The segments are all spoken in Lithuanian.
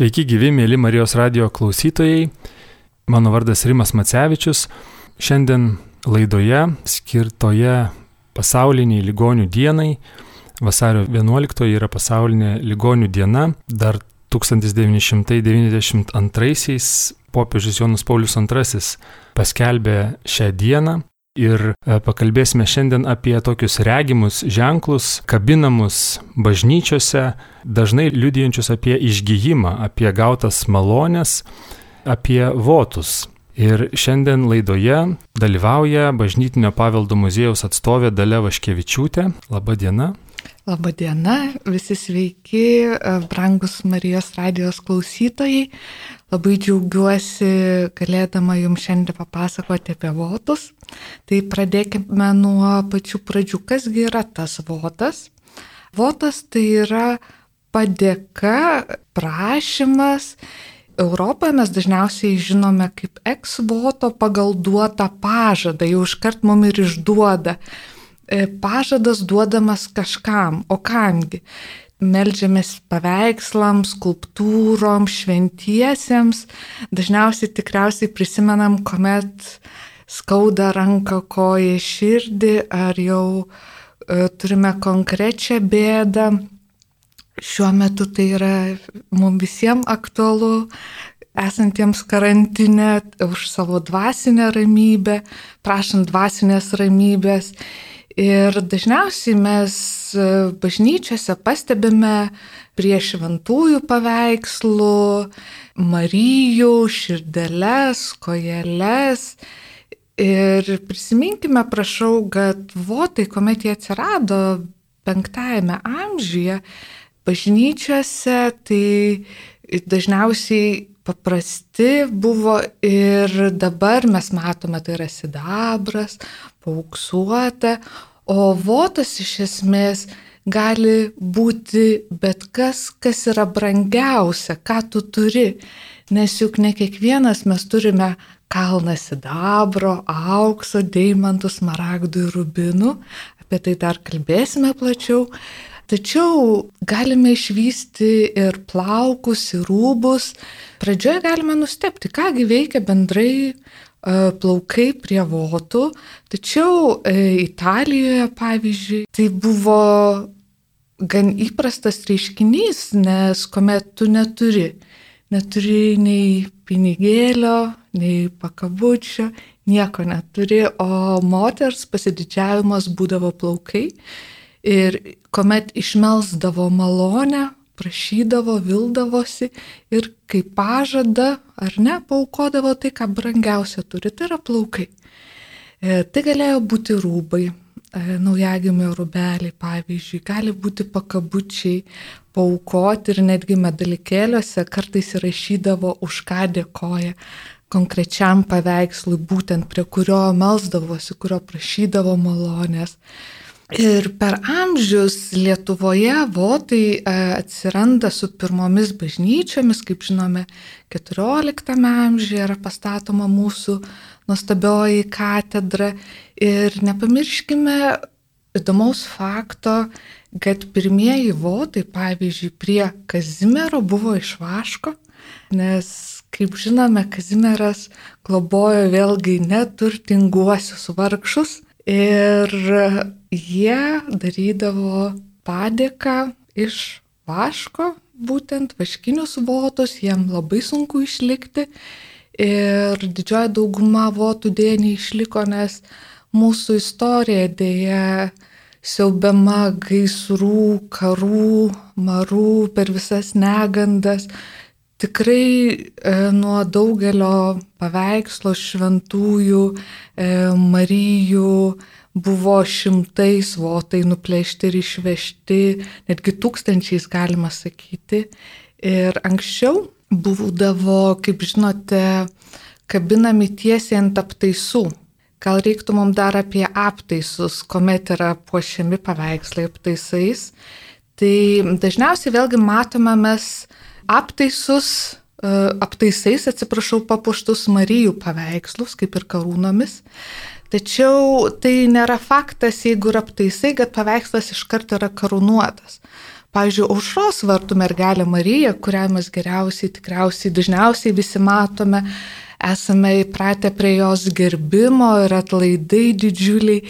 Sveiki gyvi, mėly Marijos radio klausytojai. Mano vardas Rimas Macevičius. Šiandien laidoje skirtoje pasauliniai ligonių dienai. Vasario 11 yra pasaulinė ligonių diena. Dar 1992-aisiais popiežius Jonas Paulius II paskelbė šią dieną Ir e, pakalbėsime šiandien apie tokius regimus ženklus, kabinamus bažnyčiose, dažnai liudijančius apie išgyjimą, apie gautas malonės, apie votus. Ir šiandien laidoje dalyvauja Bažnytinio paveldo muziejaus atstovė Dalia Vaškevičiūtė. Labadiena. Labadiena, visi sveiki, e, brangus Marijos radijos klausytojai. Labai džiaugiuosi galėdama jums šiandien papasakoti apie votus. Tai pradėkime nuo pačių pradžių. Kasgi yra tas votas? Votas tai yra padėka, prašymas. Europoje mes dažniausiai žinome kaip eksvoto pagal duotą pažadą, jau iškart mum ir išduoda. E, pažadas duodamas kažkam, o kamgi? Meldžiamės paveikslams, skulptūroms, šventiesiems. Dažniausiai tikriausiai prisimenam, kuomet skauda ranką, koją, širdį, ar jau e, turime konkrečią bėdą. Šiuo metu tai yra mums visiems aktualu, esantiems karantinė, už savo dvasinę ramybę, prašant dvasinės ramybės. Ir dažniausiai mes e, bažnyčiose pastebime prie šventųjų paveikslų, Marijų, širdeles, kojeles. Ir prisiminkime, prašau, kad votai, kuomet jie atsirado penktajame amžiuje, bažnyčiose, tai dažniausiai paprasti buvo ir dabar mes matome, tai yra sidabras, pauksuota, O votas iš esmės gali būti bet kas, kas yra brangiausia, ką tu turi. Nes juk ne kiekvienas mes turime kalną sidabro, aukso, deimantų, smaragdų ir rubinų. Apie tai dar kalbėsime plačiau. Tačiau galime išvysti ir plaukus, ir rūbus. Pradžioje galime nustepti, kągi veikia bendrai plaukai prie votų, tačiau e, Italijoje, pavyzdžiui, tai buvo gan įprastas reiškinys, nes kuomet tu neturi, neturi nei pinigėlio, nei pakabučio, nieko neturi, o moters pasididžiavimas būdavo plaukai. Ir kuomet išmelsdavo malonę, prašydavo, vildavosi ir kaip pažada ar ne, paukodavo tai, ką brangiausia turi, tai yra plaukai. E, tai galėjo būti rūbai, e, naujagimio rūbeliai, pavyzdžiui, gali būti pakabučiai, paukoti ir netgi medalikėliuose kartais įrašydavo, už ką dėkoja konkrečiam paveikslui, būtent prie kurio melsdavosi, kurio prašydavo malonės. Ir per amžius Lietuvoje votai e, atsiranda su pirmomis bažnyčiomis, kaip žinome, 14 amžiuje yra pastatoma mūsų nuostabioji katedra. Ir nepamirškime įdomaus fakto, kad pirmieji votai, pavyzdžiui, prie Kazimiero buvo iš vaško, nes, kaip žinome, Kazimieras globojo vėlgi neturtinguosius vargšus Ir jie darydavo padėką iš vaško, būtent vaškinius votus, jiem labai sunku išlikti. Ir didžioji dauguma votų dėja neišliko, nes mūsų istorija dėja siaubiama gaisrų, karų, marų per visas negandas tikrai e, nuo daugelio paveikslo šventųjų, e, Marijų buvo šimtais votai nuplėšti ir išvežti, netgi tūkstančiais galima sakyti. Ir anksčiau būdavo, kaip žinote, kabinami tiesiai ant aptaisų. Gal reiktų mums dar apie aptaisus, kuomet yra puošiami paveikslai aptaisais. Tai dažniausiai vėlgi matome mes aptaisus, e, aptaisais, atsiprašau, papuoštus Marijų paveikslus, kaip ir karūnomis. Tačiau tai nėra faktas, jeigu yra aptaisai, kad paveikslas iš karto yra karūnuotas. Pavyzdžiui, aušros vartų mergelė Marija, kurią mes geriausiai, tikriausiai, dažniausiai visi matome, esame įpratę prie jos gerbimo ir atlaidai didžiuliai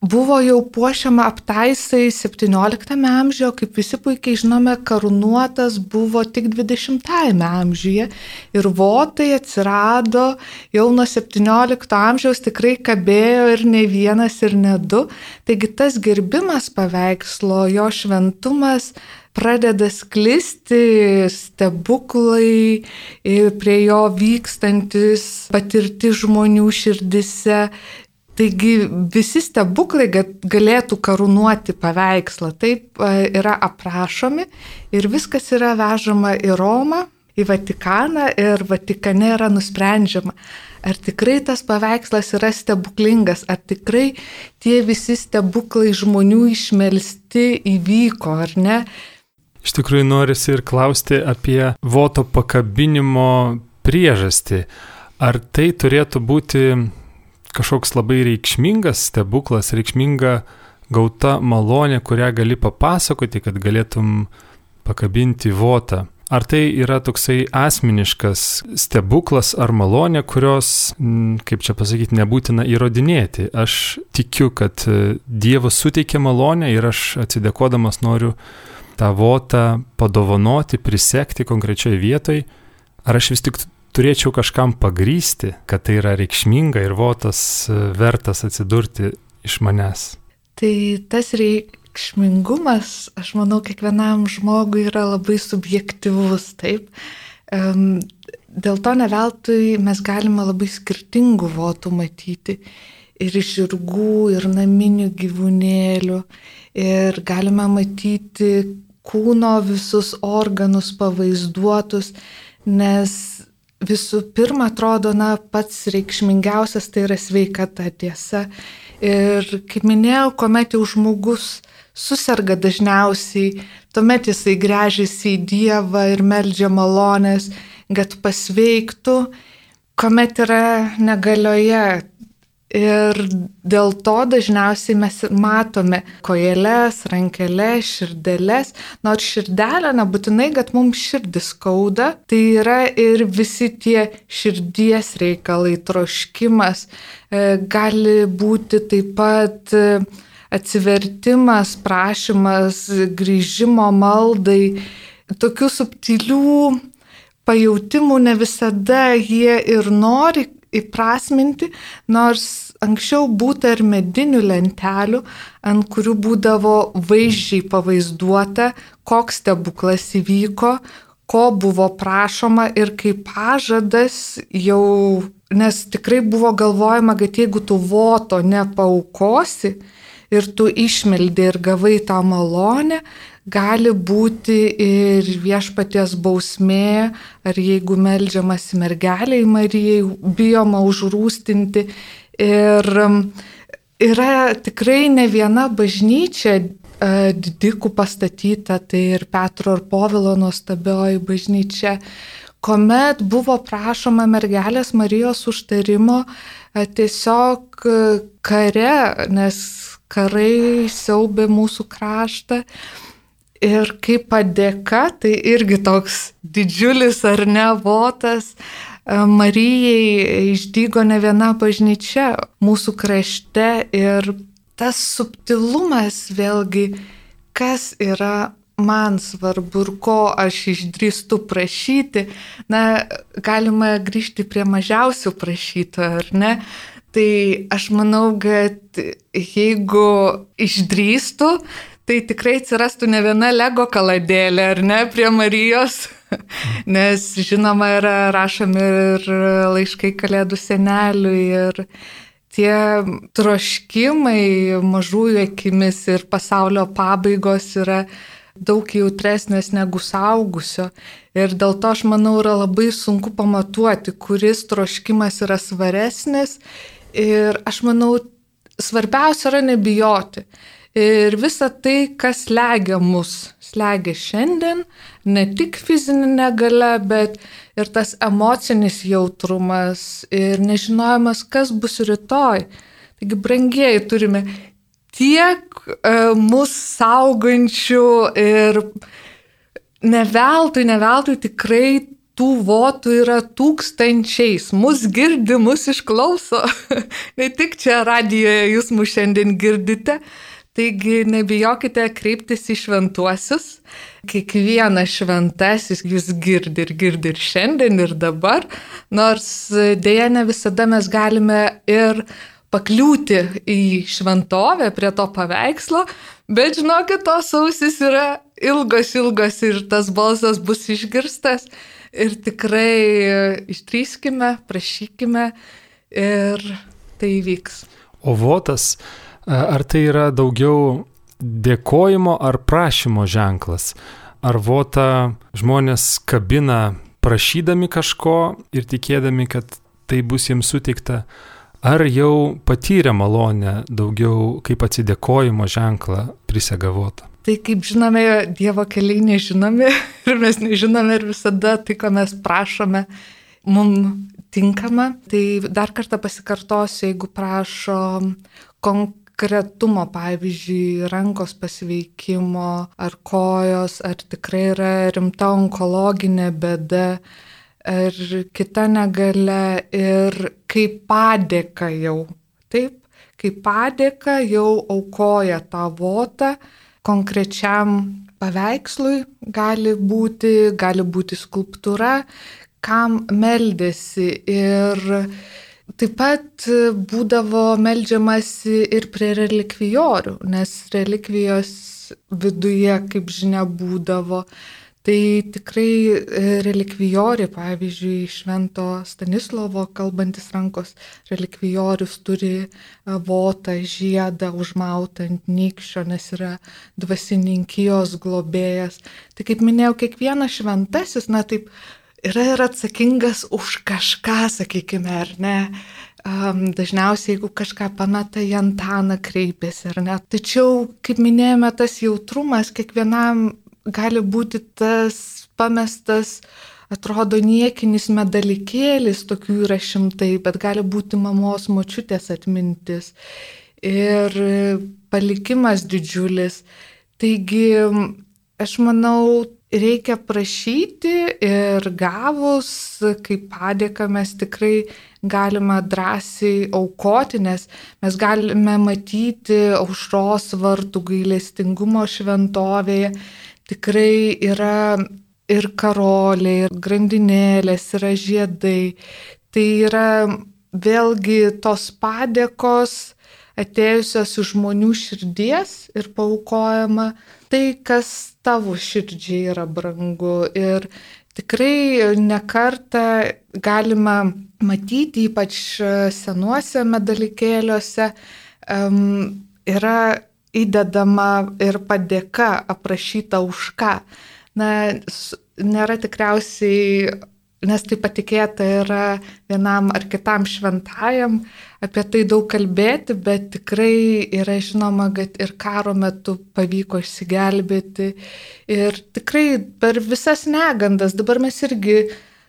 buvo jau puošiama aptaisai 17 amžiuje, kaip visi puikiai žinome, karūnuotas buvo tik 20 amžiuje ir votai atsirado jau nuo 17 amžiaus tikrai kabėjo ir ne vienas ir ne du. Taigi tas gerbimas paveikslo, jo šventumas pradeda sklisti stebuklai, prie jo vykstantis patirti žmonių širdise Taigi visi stebuklai galėtų karūnuoti paveikslą, taip e, yra aprašomi ir viskas yra vežama į Romą, į Vatikaną ir Vatikane yra nusprendžiama, ar tikrai tas paveikslas yra stebuklingas, ar tikrai tie visi stebuklai žmonių išmelsti įvyko, ar ne. Iš tikrųjų norisi ir klausti apie voto pakabinimo priežastį. Ar tai turėtų būti kažkoks labai reikšmingas stebuklas, reikšminga gauta malonė, kurią gali papasakoti, kad galėtum pakabinti votą. Ar tai yra toksai asmeniškas stebuklas ar malonė, kurios, kaip čia pasakyti, nebūtina įrodinėti. Aš tikiu, kad e, Dievas suteikia malonę ir aš atsidėkodamas noriu tą votą padovanoti, prisekti konkrečioje vietoje. Ar aš vis tik turėčiau kažkam pagrysti, kad tai yra reikšminga ir votas e, vertas atsidurti iš manęs. Tai tas reikšmingumas, aš manau, kiekvienam žmogui yra labai subjektivus, taip. Dėl to neveltui mes galime labai skirtingų votų matyti. Ir iš žirgų, ir naminių gyvūnėlių. Ir galime matyti kūno visus organus pavaizduotus, nes visų pirma, atrodo, na, pats reikšmingiausias tai yra sveikata tiesa. Ir kaip minėjau, kuomet jau žmogus susirga dažniausiai, tuomet jisai grežiasi į Dievą ir meldžia malonės, kad pasveiktų, kuomet yra negalioje Ir dėl to dažniausiai mes matome kojelės, rankelės, širdelės, nors širdelė nebūtinai, kad mums širdis skauda, tai yra ir visi tie širdies reikalai, troškimas, e, gali būti taip pat e, atsivertimas, prašymas, grįžimo maldai, tokių subtilių pajūtimų ne visada jie ir nori įprasminti, nors anksčiau būta ir medinių lentelių, ant kurių būdavo vaizdžiai pavaizduota, koks stebuklas įvyko, ko buvo prašoma ir kaip pažadas jau, nes tikrai buvo galvojama, kad jeigu tu voto nepaukosi ir tu išmeldė ir gavai tą malonę, gali būti ir viešpaties bausmė, ar jeigu melžiamasi mergeliai Marijai, bijoma užrūstinti. Ir um, yra tikrai ne viena bažnyčia didikų pastatyta, tai ir Petro ir Povilo nuostabioji bažnyčia, kuomet buvo prašoma mergelės Marijos užtarimo tiesiog kare, nes karai siaubė mūsų kraštą. Ir kaip padėka, tai irgi toks didžiulis ar ne votas, e, Marijai išdygo ne viena bažnyčia mūsų krašte ir tas subtilumas vėlgi, kas yra man svarbu ir ko aš išdrįstu prašyti, na, galima grįžti prie mažiausių prašytojų, ar ne? Tai aš manau, kad jeigu išdrįstu, tai tikrai atsirastų ne viena Lego kaladėlė, ar ne, prie Marijos. Nes žinoma yra rašomi ir laiškai kalėdų seneliui ir tie troškimai mažųjų akimis ir pasaulio pabaigos yra daug jautresnės negu saugusio. Ir dėl to aš manau yra labai sunku pamatuoti, kuris troškimas yra svaresnis. Ir aš manau, svarbiausia yra nebijoti. Ir visa tai, kas slegia mus, slegia šiandien, ne tik fizinė negale, bet ir tas emocinis jautrumas ir nežinojimas, kas bus rytoj. Taigi, brangieji, turime tiek e, mus saugančių ir ne veltui, ne veltui tikrai tų votų yra tūkstančiais. Mus girdi, mus išklauso. ne tik čia radijoje jūs mus šiandien girdite. Taigi nebijokite kreiptis į šventuosius. Kiekvienas šventasis jūs girdi ir girdi ir šiandien, ir dabar. Nors dėja ne visada mes galime ir pakliūti į šventovę prie to paveikslo, bet žinokit, tos ausis yra ilgos, ilgos ir tas balsas bus išgirstas ir tikrai ištryskime, prašykime ir tai įvyks. O votas, ar tai yra daugiau dėkojimo ar prašymo ženklas? Ar vota žmonės kabina prašydami kažko ir tikėdami, kad tai bus jiems suteikta, Ar jau patyrė malonę daugiau kaip atsidėkojimo ženklą prisegavotą? Tai kaip žinome, Dievo keliai nežinomi ir mes nežinome ir visada tai, ko mes prašome, mums tinkama. Tai dar kartą pasikartosiu, jeigu prašo konkretumo, pavyzdžiui, rankos pasveikimo ar kojos, ar tikrai yra rimta onkologinė bėda ar kita negale ir kaip padėka jau. Taip, kaip padėka jau aukoja tą votą konkrečiam paveikslui, gali būti, gali būti skulptūra, kam meldėsi ir Taip pat būdavo melžiamasi ir prie relikvijorių, nes relikvijos viduje, kaip žinia, būdavo Tai tikrai e, relikvijori, pavyzdžiui, Švento Stanislovo kalbantis rankos relikvijorius turi e, votą, žiedą užmautą ant nykščio, nes yra dvasininkijos globėjas. Tai kaip minėjau, kiekvienas šventasis, na taip, yra ir atsakingas už kažką, sakykime, ar ne. Um, dažniausiai, jeigu kažką pameta, į Antaną kreipiasi, ar ne. Tačiau, kaip minėjome, tas jautrumas kiekvienam gali būti tas pamestas, atrodo niekinis medalikėlis, tokių yra šimtai, bet gali būti mamos močiutės atmintis ir palikimas didžiulis. Taigi, aš manau, reikia prašyti ir gavus, kaip padėka, mes tikrai galime drąsiai aukoti, nes mes galime matyti aušros vartų gailestingumo šventovėje tikrai yra ir karoliai, ir grandinėlės, yra žiedai. Tai yra vėlgi tos padėkos atėjusios iš žmonių širdies ir paukojama tai, kas tavo širdžiai yra brangu. Ir tikrai nekartą galima matyti, ypač senuose medalikėliuose, um, yra įdedama ir padėka aprašyta už ką. Na, nėra tikriausiai, nes tai patikėta yra vienam ar kitam šventajam, apie tai daug kalbėti, bet tikrai yra žinoma, kad ir karo metu pavyko išsigelbėti. Ir tikrai per visas negandas, dabar mes irgi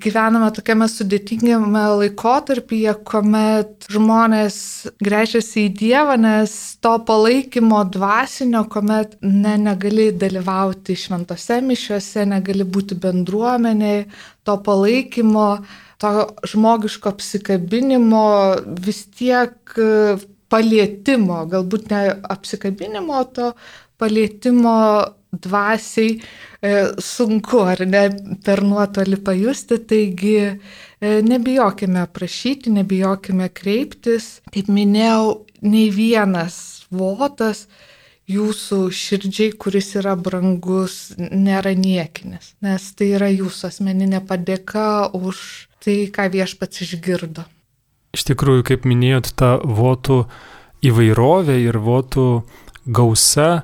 gyvename tokiame sudėtingame laikotarpyje, kuomet žmonės grėžiasi į Dievą, nes to palaikymo dvasinio, kuomet ne, negali dalyvauti šventose mišiuose, negali būti bendruomenėje, to palaikymo, to žmogiško apsikabinimo vis tiek palietimo, galbūt ne apsikabinimo, to palietimo dvasiai e, sunku ar ne per nuotolį pajusti, taigi e, nebijokime prašyti, nebijokime kreiptis. Kaip minėjau, nei vienas votas jūsų širdžiai, kuris yra brangus, nėra niekinis, nes tai yra jūsų asmeninė padėka už tai, ką viešpats išgirdo. Iš tikrųjų, kaip minėjot, ta votų įvairovė ir votų gausa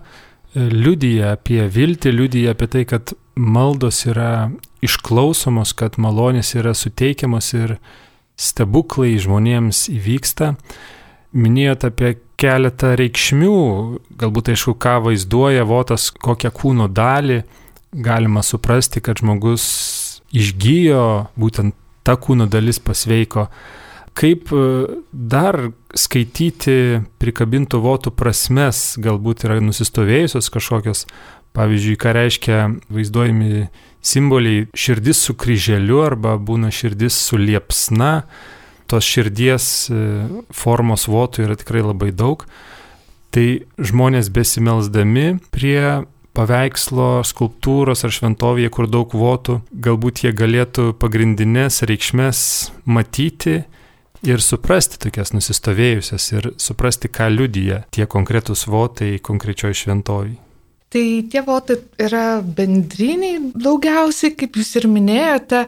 liudyja apie viltį, liudyja apie tai, kad maldos yra išklausomos, kad malonės yra suteikiamos ir stebuklai žmonėms įvyksta. Minėjot apie keletą reikšmių, galbūt aišku, ką vaizduoja votas, kokią kūno dalį galima suprasti, kad žmogus išgyjo, būtent ta kūno dalis pasveiko. Kaip e, dar skaityti prikabintų votų prasmes, galbūt yra nusistovėjusios kažkokios, pavyzdžiui, ką reiškia vaizduojami simboliai širdis su kryželiu arba būna širdis su liepsna. Tos širdies e, formos votų yra tikrai labai daug. Tai žmonės besimelsdami prie paveikslo, skulptūros ar šventovėje, kur daug votų, galbūt jie galėtų pagrindinės reikšmės matyti ir suprasti tokias nusistovėjusias ir suprasti, ką liudyja tie konkretūs votai konkrečioje šventovėje. Tai tie votai yra bendriniai daugiausiai, kaip jūs ir minėjote,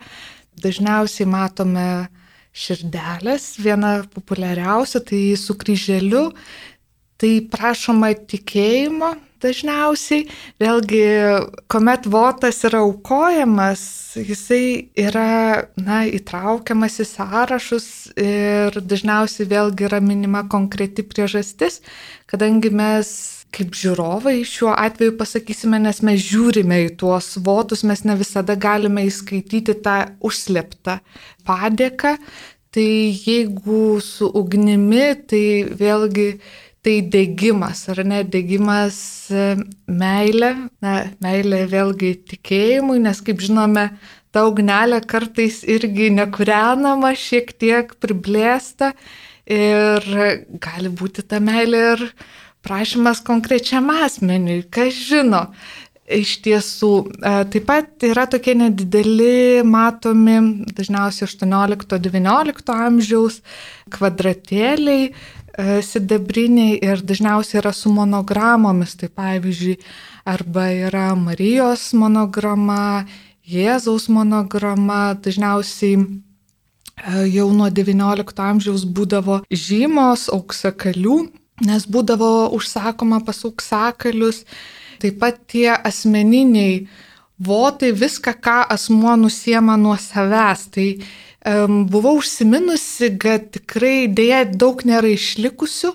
dažniausiai matome širdelės, viena populiariausia, tai su kryželiu, tai prašoma tikėjimo, dažniausiai. Vėlgi, kuomet votas yra aukojamas, jisai yra na, įtraukiamas į sąrašus ir dažniausiai vėlgi yra minima konkreti priežastis, kadangi mes kaip žiūrovai šiuo atveju pasakysime, nes mes žiūrime į tuos votus, mes ne visada galime įskaityti tą užsleptą padėką. Tai jeigu su ugnimi, tai vėlgi tai degimas, ar ne, degimas e, meilė, na, meilė vėlgi tikėjimui, nes kaip žinome, ta ugnelė kartais irgi nekūrenama, šiek tiek priblėsta. Ir gali būti ta meilė ir prašymas konkrečiam asmeniui, kas žino. Iš tiesų, e, taip pat yra tokie nedideli, matomi, dažniausiai 18-19 amžiaus kvadratėliai, sidabriniai ir dažniausiai yra su monogramomis, tai pavyzdžiui, arba yra Marijos monograma, Jėzaus monograma, dažniausiai e, jau nuo XIX amžiaus būdavo žymos auksakalių, nes būdavo užsakoma pas auksakalius, taip pat tie asmeniniai votai, viską, ką asmuo nusiema nuo savęs. Tai Buvau užsiminusi, kad tikrai dėja daug nėra išlikusių,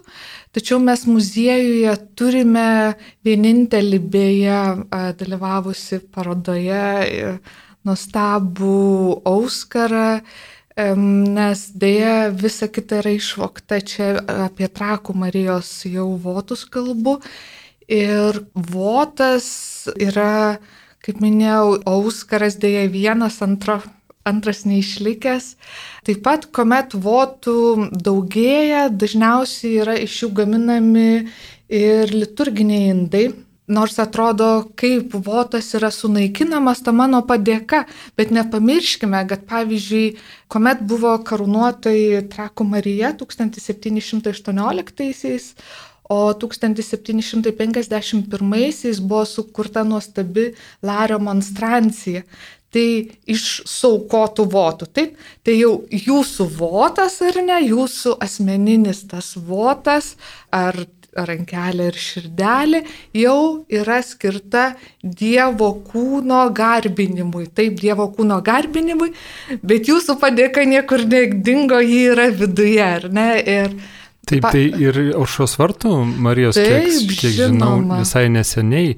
tačiau mes muziejuje turime vienintelį beje dalyvavusi parodoje e, nuostabų Auskarą, nes dėja visa kita yra išvokta, čia apie Trakų Marijos jau votus kalbu. Ir votas yra, kaip minėjau, Auskaras dėja vienas, antro antras neišlikęs. Taip pat, kuomet votų daugėja, dažniausiai yra iš jų gaminami ir liturginiai indai. Nors atrodo, kaip votas yra sunaikinamas, ta mano padėka, bet nepamirškime, kad pavyzdžiui, kuomet buvo karūnuotoji Trakų Marija 1718-aisiais, o 1751-aisiais buvo sukurta nuostabi Lario monstrancija tai iš saukotų votų. Taip, tai jau jūsų votas ar ne, jūsų asmeninis tas votas ar rankelė ir širdelė jau yra skirta Dievo kūno garbinimui. Taip, Dievo kūno garbinimui, bet jūsų padėka niekur nedingo, ji yra viduje, ar ne? Ir Taip, pa... tai ir aušos vartų Marijos, Taip, kiek, kiek žinau, visai neseniai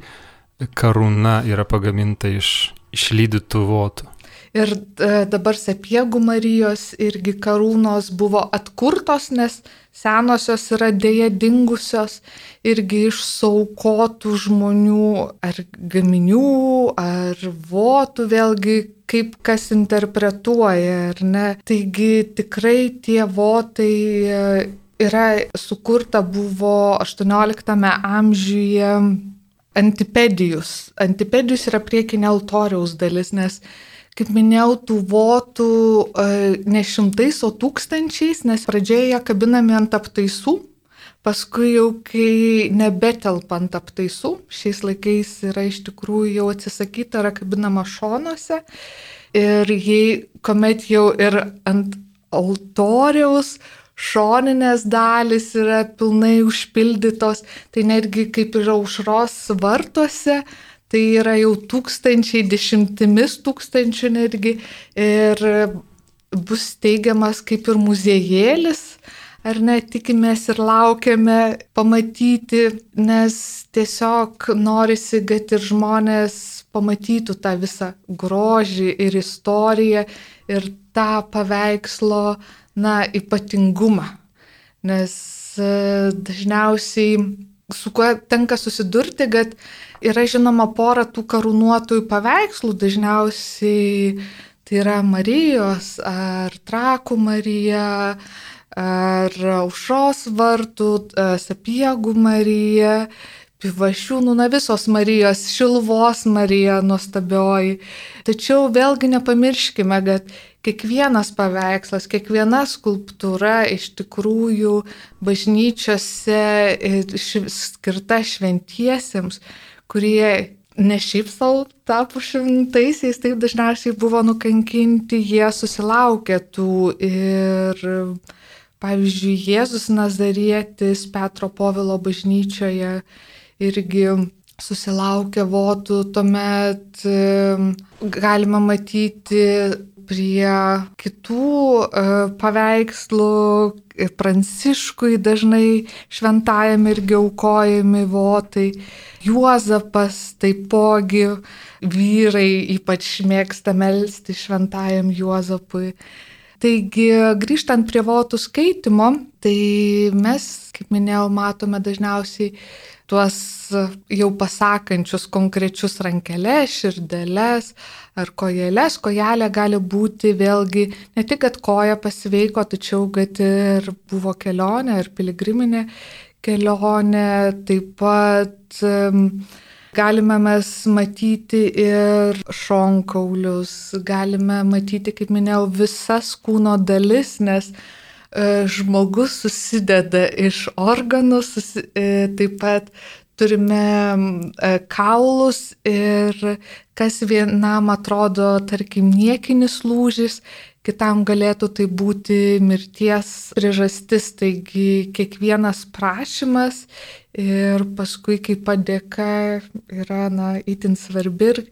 karūna yra pagaminta iš išlydytų votų. Ir e, dabar sapiegų Marijos irgi karūnos buvo atkurtos, nes senosios yra dėja dingusios irgi iš saukotų žmonių ar gaminių, ar votų vėlgi, kaip kas interpretuoja, ar ne. Taigi tikrai tie votai e, yra sukurta buvo 18 amžiuje antipedijus. Antipedijus yra priekinė altoriaus dalis, nes, kaip minėjau, tų votų e, ne šimtais, o tūkstančiais, nes pradžioje jie kabinami ant aptaisų, paskui jau kai nebetelpa ant aptaisų, šiais laikais yra iš tikrųjų jau atsisakyta, yra kabinama šonuose. Ir jei, kuomet jau ir ant altoriaus, šoninės dalys yra pilnai užpildytos, tai netgi kaip ir aušros vartuose, tai yra jau tūkstančiai, dešimtimis tūkstančių netgi. Ir bus teigiamas kaip ir muziejėlis ar ne, tikimės ir laukiame pamatyti, nes tiesiog norisi, kad ir žmonės pamatytų tą visą grožį ir istoriją ir tą paveikslo, na, ypatingumą. Nes e, dažniausiai su kuo tenka susidurti, kad yra žinoma pora tų karūnuotųjų paveikslų, dažniausiai tai yra Marijos ar Trakų Marija, ar Aušos vartų, e, Sapiegų Marija, Pivašiūnų, na visos Marijos, Šilvos Marija nuostabioji. Tačiau vėlgi nepamirškime, kad kiekvienas paveikslas, kiekviena skulptūra iš tikrųjų bažnyčiose skirta šventiesiems, kurie ne šiaip savo tapo šimtaisiais, taip dažniausiai buvo nukankinti, jie susilaukė tų ir pavyzdžiui Jėzus Nazarietis Petro Povilo bažnyčioje irgi susilaukė votų, tuomet galima matyti prie kitų e, paveikslų, Pranciškui dažnai šventajam irgi aukojami votai, Juozapas taipogi vyrai ypač mėgsta melstį šventajam Juozapui. Taigi, grįžtant prie votų skaitimo, tai mes, kaip minėjau, matome dažniausiai tuos jau pasakančius konkrečius rankelės, širdelės ar kojelės. Kojelė gali būti vėlgi ne tik, kad koja pasveiko, tačiau kad ir buvo kelionė ir piligriminė kelionė. Taip pat um, galime mes matyti ir šonkaulius, galime matyti, kaip minėjau, visas kūno dalis, nes E, žmogus susideda iš organų, susi, e, taip pat turime e, kaulus ir kas vienam atrodo, tarkim, niekinis lūžis, kitam galėtų tai būti mirties priežastis. Taigi kiekvienas prašymas ir paskui kaip padėka yra, na, itin svarbi ir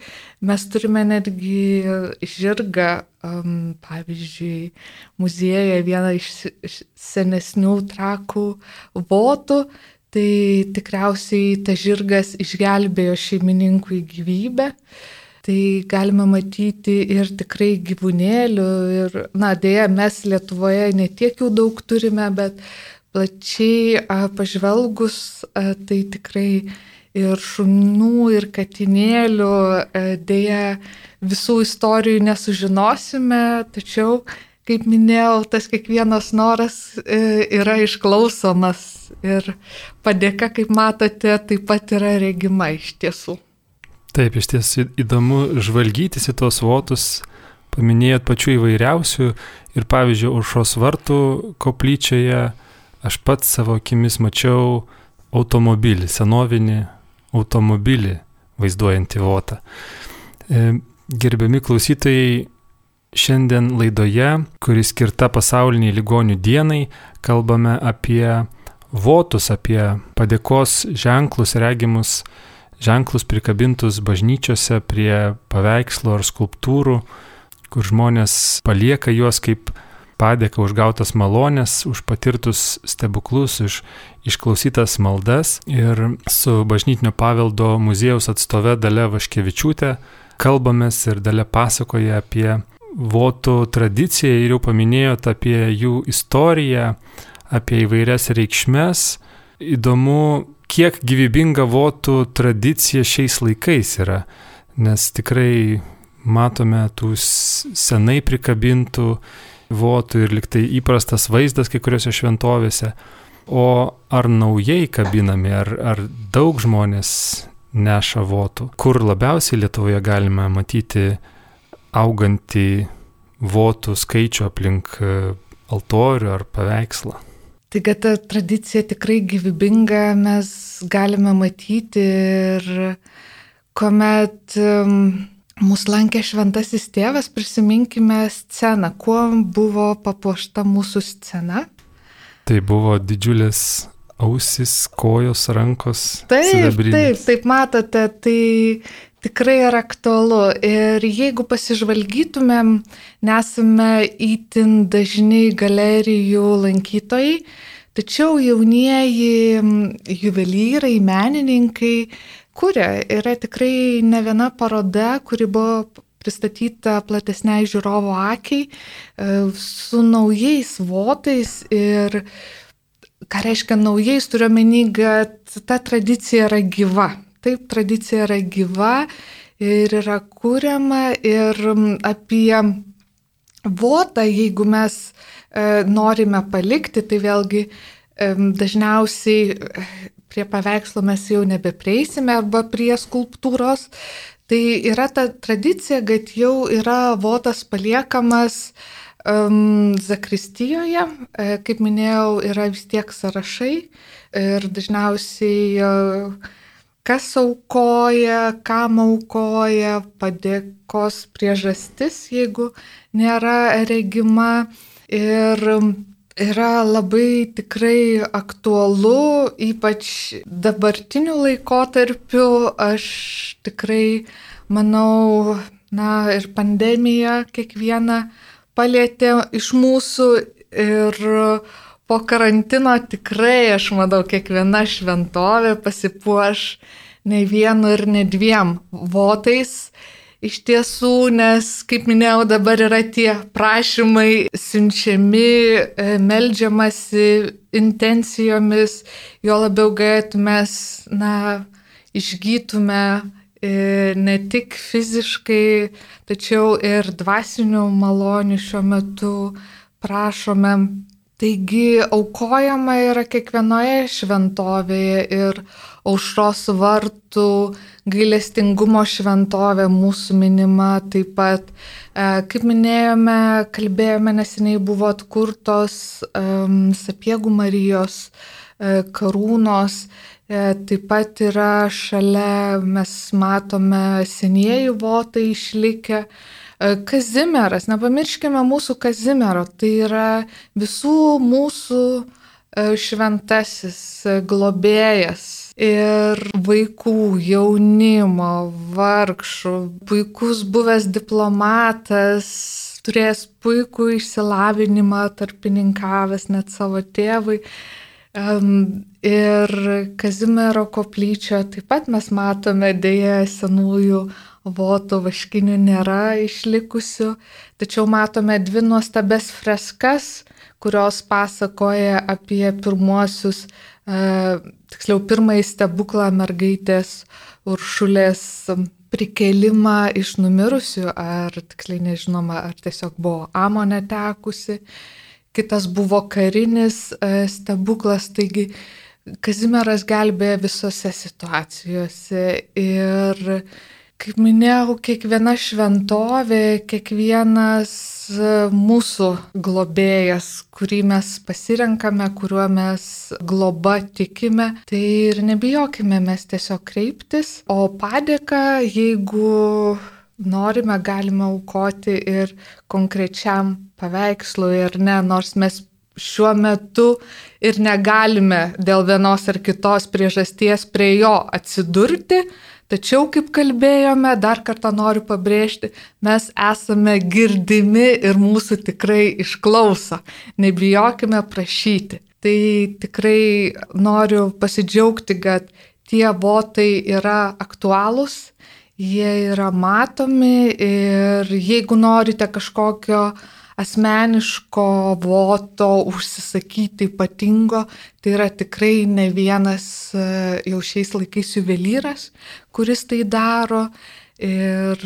mes turime netgi žirgą um, pavyzdžiui, muziejuje vieną iš, senesnių trakų votų, tai tikriausiai tas žirgas išgelbėjo šeimininkui gyvybę. Tai galime matyti ir tikrai gyvūnėlių, ir, na, dėja, mes Lietuvoje netiek jų daug turime, bet plačiai a, pažvelgus, a, tai tikrai ir šunų, ir katinėlių, a, dėja, visų istorijų nesužinosime, tačiau, kaip minėjau, tas kiekvienas noras e, yra išklausomas ir padėka, kaip matote, taip pat yra regima iš tiesų. Taip, iš tiesų įdomu žvalgytis į tos votus, paminėjot pačių įvairiausių ir pavyzdžiui, užšos vartų koplyčioje aš pats savo akimis mačiau automobilį, senovinį automobilį vaizduojantį votą. E, Gerbiami klausytojai, šiandien laidoje, kuri skirta pasauliniai ligonių dienai, kalbame apie votus, apie padėkos ženklus, regimus ženklus prikabintus bažnyčiose prie paveikslų ar skulptūrų, kur žmonės palieka juos kaip padėka už gautas malonės, už patirtus stebuklus, už išklausytas maldas. Ir su bažnytinio paveldo muziejaus atstove Dale Vaškevičiūtė kalbamės ir dalė pasakoja apie votų tradiciją ir jau paminėjot apie jų istoriją, apie įvairias reikšmes. Įdomu, kiek gyvybinga votų tradicija šiais laikais yra, nes tikrai matome tų senai prikabintų votų ir liktai įprastas vaizdas kai kuriuose šventovėse. O ar naujai kabinami, ar, ar daug žmonės neša votų. Kur labiausiai Lietuvoje galime matyti augantį votų skaičių aplink e, altorių ar paveikslą. Tai kad ta tradicija tikrai gyvybinga mes galime matyti ir kuomet mūsų lankė šventasis tėvas, prisiminkime sceną, kuo buvo papuošta mūsų scena. Tai buvo didžiulės ausis, kojos, rankos. Taip, taip, taip, matote, tai tikrai yra aktualu. Ir jeigu pasižvalgytumėm, nesame įtin dažni galerijų lankytojai, tačiau jaunieji juvelyrai, menininkai kuria. Yra tikrai ne viena paroda, kuri buvo pristatyta platesniai žiūrovo akiai e, su naujais votais ir ką reiškia naujais, turiu menį, kad ta tradicija yra gyva. Taip, tradicija yra gyva ir yra kuriama ir apie votą, jeigu mes e, norime palikti, tai vėlgi e, dažniausiai e, prie paveikslo mes jau nebeprieisime arba prie skulptūros. Tai yra ta tradicija, kad jau yra votas paliekamas um, Zakristijoje, e, kaip minėjau, yra vis tiek sąrašai ir dažniausiai uh, kas aukoja, kam aukoja, padėkos priežastis, jeigu nėra regima. Ir yra labai tikrai aktualu, ypač dabartiniu laikotarpiu. Aš tikrai manau, na ir pandemija kiekvieną palėtė iš mūsų ir po karantino tikrai, aš manau, kiekviena šventovė pasipuoš ne vienu ir ne dviem votais. Iš tiesų, nes, kaip minėjau, dabar yra tie prašymai siunčiami, e, melžiamasi intencijomis, jo labiau, kad mes, na, išgytume e, ne tik fiziškai, tačiau ir dvasinių malonių šiuo metu prašome Taigi aukojama yra kiekvienoje šventovėje ir aušros vartų gailestingumo šventovė mūsų minima taip pat. E, kaip minėjome, kalbėjome neseniai buvo atkurtos um, Sapiegų Marijos uh, karūnos. Uh, taip pat yra šalia, mes matome senieji votai išlikę. Uh, E, Kazimieras, nepamirškime mūsų Kazimiero, tai yra visų mūsų e, šventasis e, globėjas ir vaikų, jaunimo, vargšų, puikus buvęs diplomatas, turėjęs puikų išsilavinimą, tarpininkavęs net savo tėvui. Ir Kazimiero koplyčio taip pat mes matome dėja senųjų votų vaškinių nėra išlikusių, tačiau matome dvi nuostabes freskas, kurios pasakoja apie pirmuosius, e, tiksliau pirmąjį stebuklą mergaitės uršulės prikelimą iš numirusių, ar tiksliai nežinoma, ar tiesiog buvo amo netekusi. Kitas buvo karinis e, stebuklas, taigi Kazimieras gelbėja visose situacijose ir Kaip minėjau, kiekviena šventovė, kiekvienas e, mūsų globėjas, kurį mes pasirenkame, kuriuo mes globa tikime, tai ir nebijokime mes tiesiog kreiptis. O padėką, jeigu norime, galime aukoti ir konkrečiam paveikslui ir ne, nors mes šiuo metu ir negalime dėl vienos ar kitos priežasties prie jo atsidurti, Tačiau, kaip kalbėjome, dar kartą noriu pabrėžti, mes esame girdimi ir mūsų tikrai išklauso. Nebijokime prašyti. Tai tikrai noriu pasidžiaugti, kad tie votai yra aktualūs, jie yra matomi ir jeigu norite kažkokio uh, asmeniško voto užsisakyti ypatingo, tai yra tikrai ne vienas e, jau šiais laikais juvelyras, kuris tai daro ir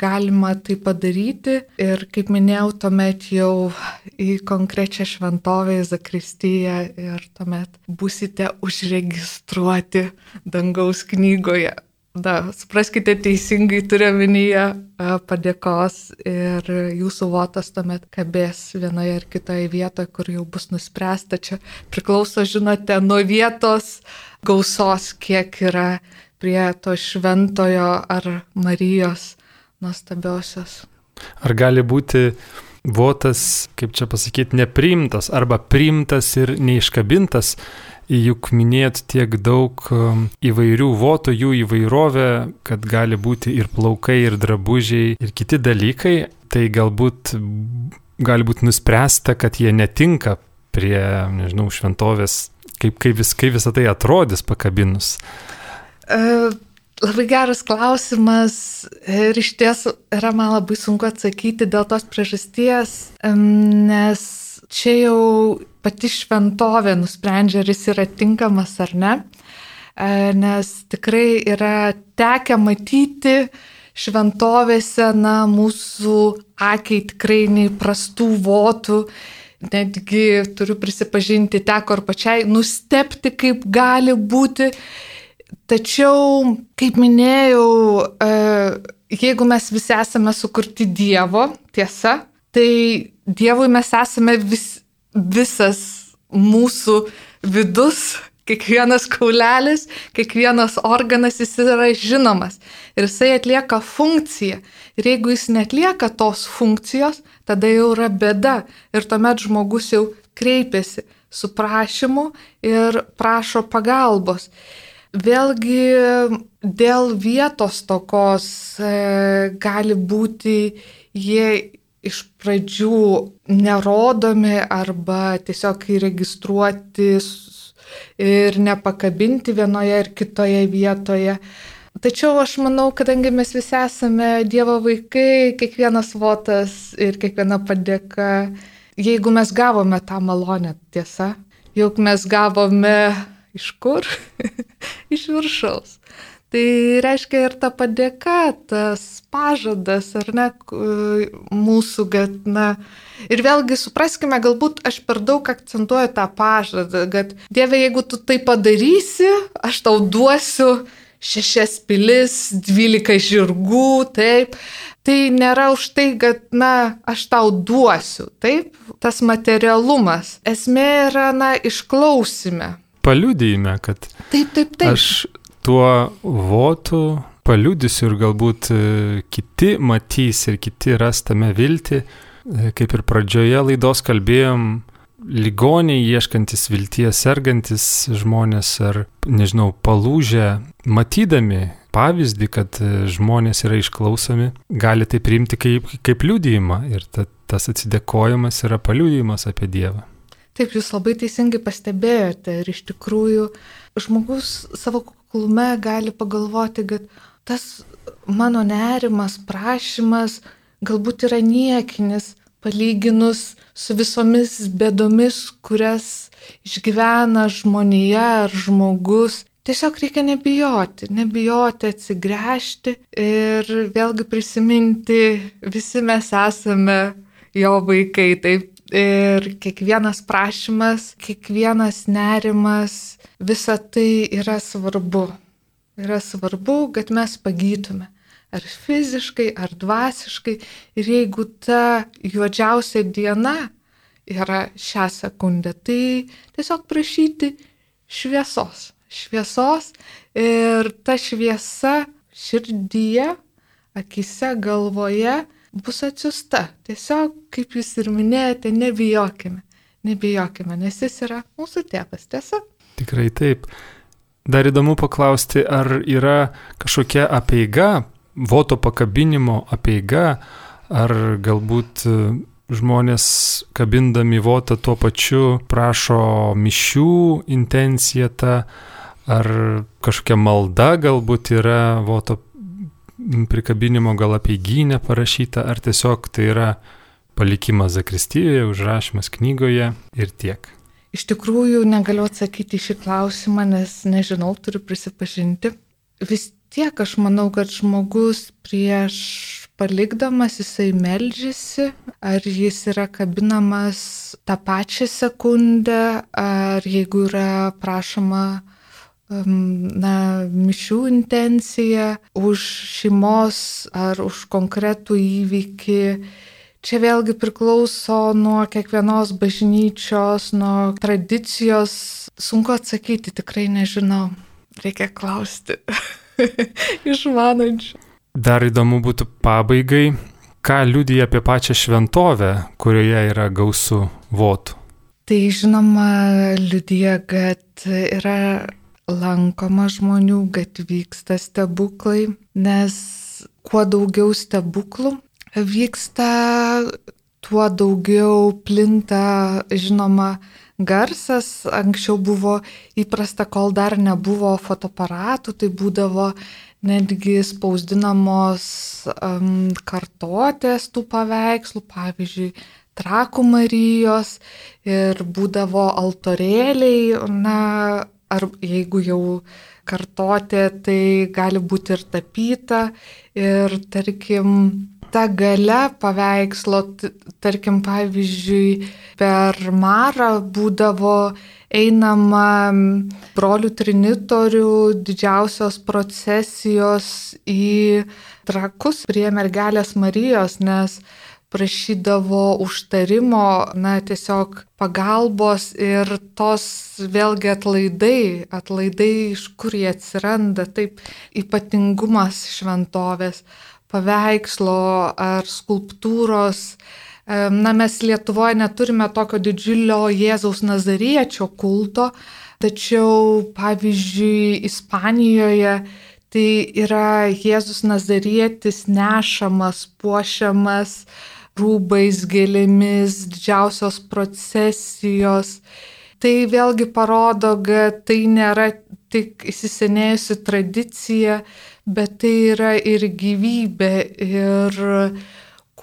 galima tai padaryti ir kaip minėjau, tuomet jau į konkrečią šventovę, į Zakristiją ir tuomet busite užregistruoti dangaus knygoje. Da, supraskite teisingai, turiu minyje padėkos ir jūsų votas tuomet kabės vienoje ar kitoje vietoje, kur jau bus nuspręsta. Čia priklauso, žinote, nuo vietos gausos, kiek yra prie to šventojo ar Marijos nuostabiosios. Ar gali būti votas, kaip čia pasakyti, nepriimtas arba priimtas ir neiškabintas. Juk minėt tiek daug um, įvairių votų, jų įvairovę, kad gali būti ir plaukai, ir drabužiai, ir kiti dalykai, tai galbūt gali būti nuspręsta, kad jie netinka prie, nežinau, šventovės, kaip, kaip, vis, kaip visą tai atrodys pakabinus. Uh Labai geras klausimas ir iš ties yra man labai sunku atsakyti dėl tos priežasties, nes čia jau pati šventovė nusprendžia, ar jis yra tinkamas ar ne, e, nes tikrai yra tekę matyti šventovėse, na, mūsų akiai tikrai neįprastų votų, netgi turiu prisipažinti, teko ir pačiai nustepti, kaip gali būti. Tačiau, kaip minėjau, e, jeigu mes visi esame sukurti Dievo, tiesa, tai Dievui mes esame vis, visas mūsų vidus, kiekvienas kaulelis, kiekvienas organas jis yra žinomas ir jisai atlieka funkciją. Ir jeigu jis netlieka tos funkcijos, tada jau yra bėda ir tuomet žmogus jau kreipiasi su prašymu ir prašo pagalbos. Vėlgi dėl vietos tokos e, gali būti jie iš pradžių nerodomi arba tiesiog įregistruoti ir nepakabinti vienoje ar kitoje vietoje. Tačiau aš manau, kadangi mes visi esame Dievo vaikai, kiekvienas votas ir kiekviena padėka, jeigu mes gavome tą malonę, tiesa, juk mes gavome iš kur? iš viršaus. Tai reiškia ir ta padėka, tas pažadas, ar ne, mūsų, kad, na, ir vėlgi supraskime, galbūt aš per daug akcentuoju tą pažadą, kad Dieve, jeigu tu tai padarysi, aš tau duosiu šešias pilis, dvylika žirgų, taip. Tai nėra už tai, kad, na, aš tau duosiu, taip, tas materialumas. Esmė yra, na, išklausime paliudyjime, kad taip, taip, taip. aš tuo votu paliudysiu ir galbūt e, kiti matys ir kiti ras tame viltį. E, kaip ir pradžioje laidos kalbėjom, ligoniai ieškantis vilties, sergantis žmonės ar, nežinau, palūžę, matydami pavyzdį, kad e, žmonės yra išklausomi, gali tai priimti kaip, kaip liūdėjimą ir ta, tas atsidėkojimas yra paliūdėjimas apie Dievą. Taip, jūs labai teisingai pastebėjote ir iš tikrųjų žmogus savo kuklume gali pagalvoti, kad tas mano nerimas, prašymas galbūt yra niekinis, palyginus su visomis bėdomis, kurias išgyvena žmonija ar žmogus. Tiesiog reikia nebijoti, nebijoti atsigręžti ir vėlgi prisiminti, visi mes esame jo vaikai, taip Ir kiekvienas prašymas, kiekvienas nerimas, visa tai yra svarbu. Yra svarbu, kad mes pagytume. Ar fiziškai, ar dvasiškai. Ir jeigu ta juodžiausia diena yra šią sekundę, tai tiesiog prašyti šviesos. Šviesos ir ta šviesa širdyje, akise, galvoje bus atsiusta. Tiesiog, kaip jūs ir minėjote, nebijokime. Nebijokime, nes jis yra mūsų tėvas, tiesa? Tikrai taip. Dar įdomu paklausti, ar yra kažkokia apeiga, voto pakabinimo apeiga, ar galbūt e, žmonės kabindami votą tuo pačiu prašo mišių intenciją tą, ar kažkokia malda galbūt yra voto prikabinimo gal apie gynę parašyta, ar tiesiog tai yra palikimas Zakristijoje, užrašymas knygoje ir tiek. Iš tikrųjų negaliu atsakyti šį klausimą, nes nežinau, turiu prisipažinti. Vis tiek aš manau, kad žmogus prieš palikdamas jisai melžiasi, ar jis yra kabinamas tą pačią sekundę, ar jeigu yra prašoma na, mišių intenciją, už šeimos ar už konkretų įvykį. Čia vėlgi priklauso nuo kiekvienos bažnyčios, nuo tradicijos. Sunku atsakyti, tikrai nežinau. Reikia klausti išmanančių. Dar įdomu būtų pabaigai ką liudija apie pačią šventovę, kurioje yra gausų votų? Tai žinoma, liudija, kad yra lankoma žmonių, kad vyksta stebuklai, nes kuo daugiau stebuklų vyksta, tuo daugiau plinta, žinoma, garsas. Anksčiau buvo įprasta, kol dar nebuvo fotoaparatų, tai būdavo netgi spausdinamos um, kartotės tų paveikslų, pavyzdžiui, Trakų Marijos ir būdavo altorėliai, na, ar jeigu jau kartotė, tai gali būti ir tapyta. Ir tarkim, ta gale paveikslo, tarkim, pavyzdžiui, per Marą būdavo einama brolių trinitorių didžiausios procesijos į trakus prie mergelės Marijos, nes prašydavo užtarimo, na, tiesiog pagalbos ir tos vėlgi atlaidai, atlaidai iš kur jie atsiranda, taip ypatingumas šventovės, paveikslo ar skulptūros. Na, mes Lietuvoje neturime tokio didžiulio Jėzaus Nazariečio kulto, tačiau, pavyzdžiui, Ispanijoje tai yra Jėzus Nazarietis nešamas, puošiamas, rūbais, gėlėmis, didžiausios procesijos. Tai vėlgi parodo, kad tai nėra tik įsisenėjusi tradicija, bet tai yra ir gyvybė. Ir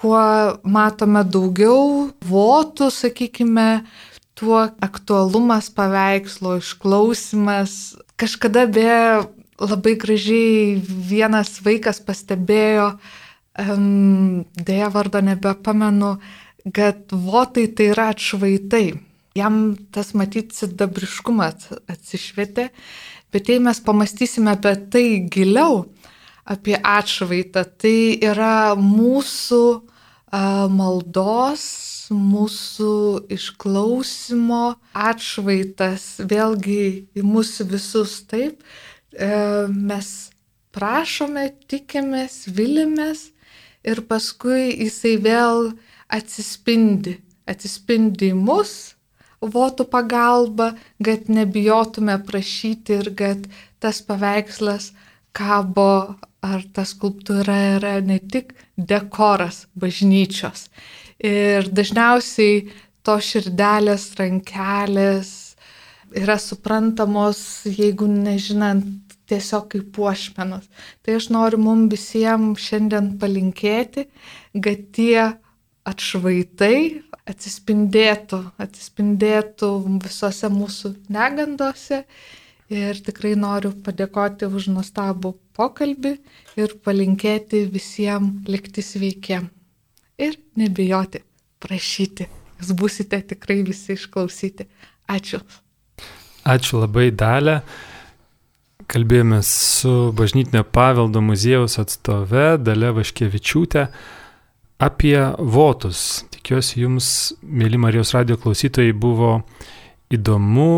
kuo matome daugiau votų, sakykime, tuo aktualumas paveikslo, išklausimas. Kažkada be labai gražiai vienas vaikas pastebėjo, dėja vardo nebepamenu, kad votai tai yra atšvaitai. Jam tas matyti sidabriškumas atsišvietė, bet jei mes pamastysime apie tai giliau, apie atšvaitą, tai yra mūsų maldos, mūsų išklausimo atšvaitas, vėlgi į mūsų visus taip, uh, mes prašome, tikimės, vilimės ir paskui jisai vėl atsispindi, atsispindi mus votų pagalba, kad nebijotume prašyti ir kad tas paveikslas kabo ar ta skulptūra yra ne tik dekoras bažnyčios. Ir dažniausiai to širdelės, rankelės yra suprantamos, jeigu nežinant tiesiog kaip puošmenos. Tai aš noriu mums visiems šiandien palinkėti, kad tie atšvaitai atsispindėtų, atsispindėtų visose mūsų negandose. Ir tikrai noriu padėkoti už nuostabų pokalbį ir palinkėti visiems likti sveikiem. Ir nebijoti, prašyti. Jūs busite tikrai visi išklausyti. Ačiū. Ačiū labai, Dalė. Kalbėjome su Bažnytinio paveldo muziejaus atstove Dale Vaškevičiūtė apie votus. Tikiuosi jums, mėly Marijos radio klausytojai, buvo įdomu,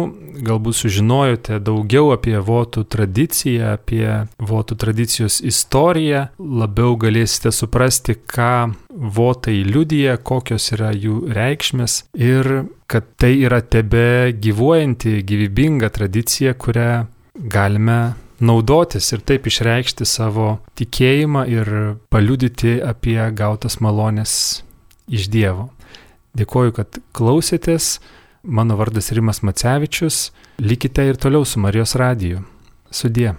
galbūt sužinojote daugiau apie votų tradiciją, apie votų tradicijos istoriją, labiau galėsite suprasti, ką votai liudyja, kokios yra jų reikšmės ir kad tai yra tebe gyvuojanti, gyvybinga tradicija, kurią galime naudotis ir taip išreikšti savo tikėjimą ir paliudyti apie gautas malonės iš Dievo. Dėkoju, kad klausėtės. Mano vardas Rimas Macevičius. Likite ir toliau su Marijos radiju. Sudie.